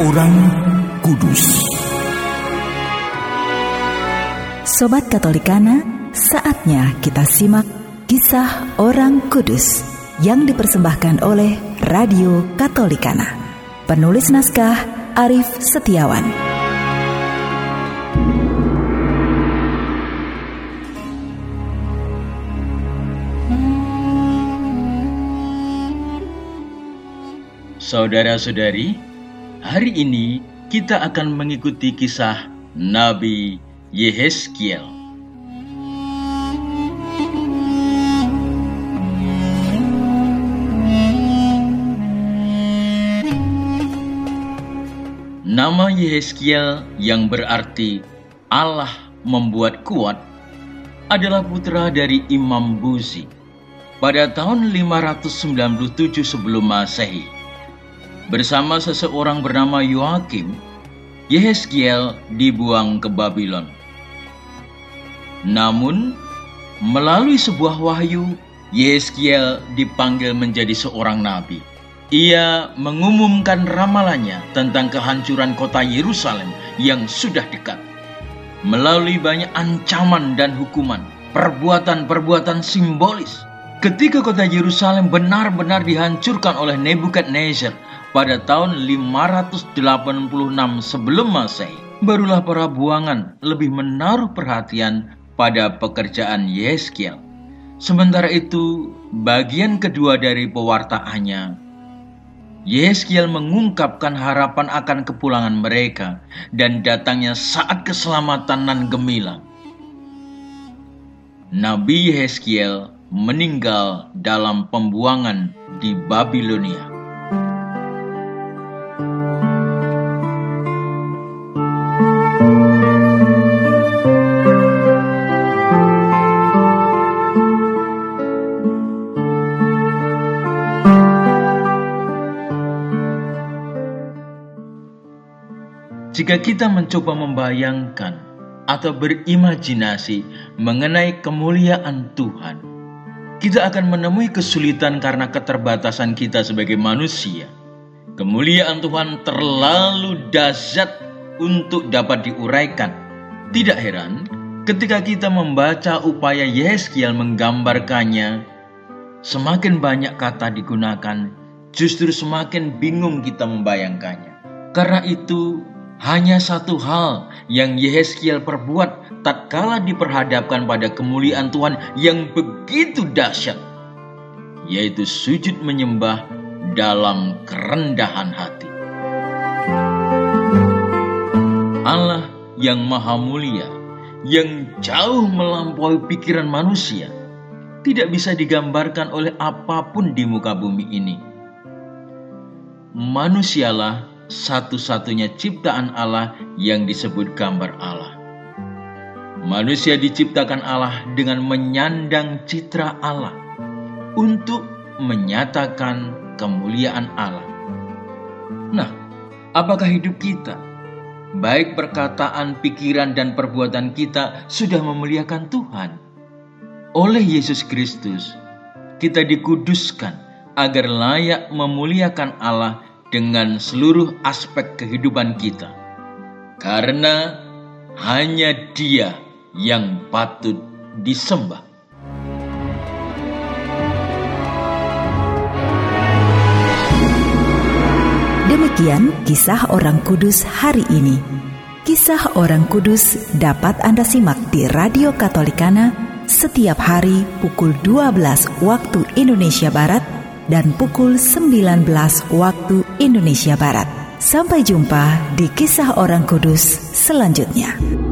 orang kudus. Sobat Katolikana, saatnya kita simak kisah orang kudus yang dipersembahkan oleh Radio Katolikana. Penulis naskah Arif Setiawan. Saudara-saudari, hari ini kita akan mengikuti kisah Nabi Yehezkiel. Nama Yehezkiel yang berarti Allah membuat kuat adalah putra dari Imam Buzi pada tahun 597 sebelum Masehi. Bersama seseorang bernama Yoakim, Yehezkiel dibuang ke Babylon. Namun, melalui sebuah wahyu, Yehezkiel dipanggil menjadi seorang nabi. Ia mengumumkan ramalannya tentang kehancuran kota Yerusalem yang sudah dekat. Melalui banyak ancaman dan hukuman, perbuatan-perbuatan simbolis, ketika kota Yerusalem benar-benar dihancurkan oleh Nebukadnezar pada tahun 586 sebelum Masehi, barulah para buangan lebih menaruh perhatian pada pekerjaan Yeskiel. Sementara itu, bagian kedua dari pewartaannya Yeskiel mengungkapkan harapan akan kepulangan mereka dan datangnya saat keselamatan nan gemilang. Nabi Yeskiel meninggal dalam pembuangan di Babilonia. Jika kita mencoba membayangkan atau berimajinasi mengenai kemuliaan Tuhan, kita akan menemui kesulitan karena keterbatasan kita sebagai manusia. Kemuliaan Tuhan terlalu dahsyat untuk dapat diuraikan. Tidak heran ketika kita membaca upaya Yeskiel menggambarkannya, semakin banyak kata digunakan, justru semakin bingung kita membayangkannya. Karena itu, hanya satu hal yang Yehezkiel perbuat tatkala diperhadapkan pada kemuliaan Tuhan yang begitu dahsyat, yaitu sujud menyembah dalam kerendahan hati. Allah yang maha mulia, yang jauh melampaui pikiran manusia, tidak bisa digambarkan oleh apa pun di muka bumi ini. Manusialah satu-satunya ciptaan Allah yang disebut gambar Allah. Manusia diciptakan Allah dengan menyandang citra Allah untuk menyatakan kemuliaan Allah. Nah, apakah hidup kita, baik perkataan, pikiran, dan perbuatan kita sudah memuliakan Tuhan? Oleh Yesus Kristus, kita dikuduskan agar layak memuliakan Allah dengan seluruh aspek kehidupan kita, karena hanya Dia yang patut disembah. Demikian kisah orang kudus hari ini. Kisah orang kudus dapat Anda simak di Radio Katolikana setiap hari pukul 12 waktu Indonesia Barat dan pukul 19 waktu Indonesia Barat. Sampai jumpa di kisah orang kudus selanjutnya.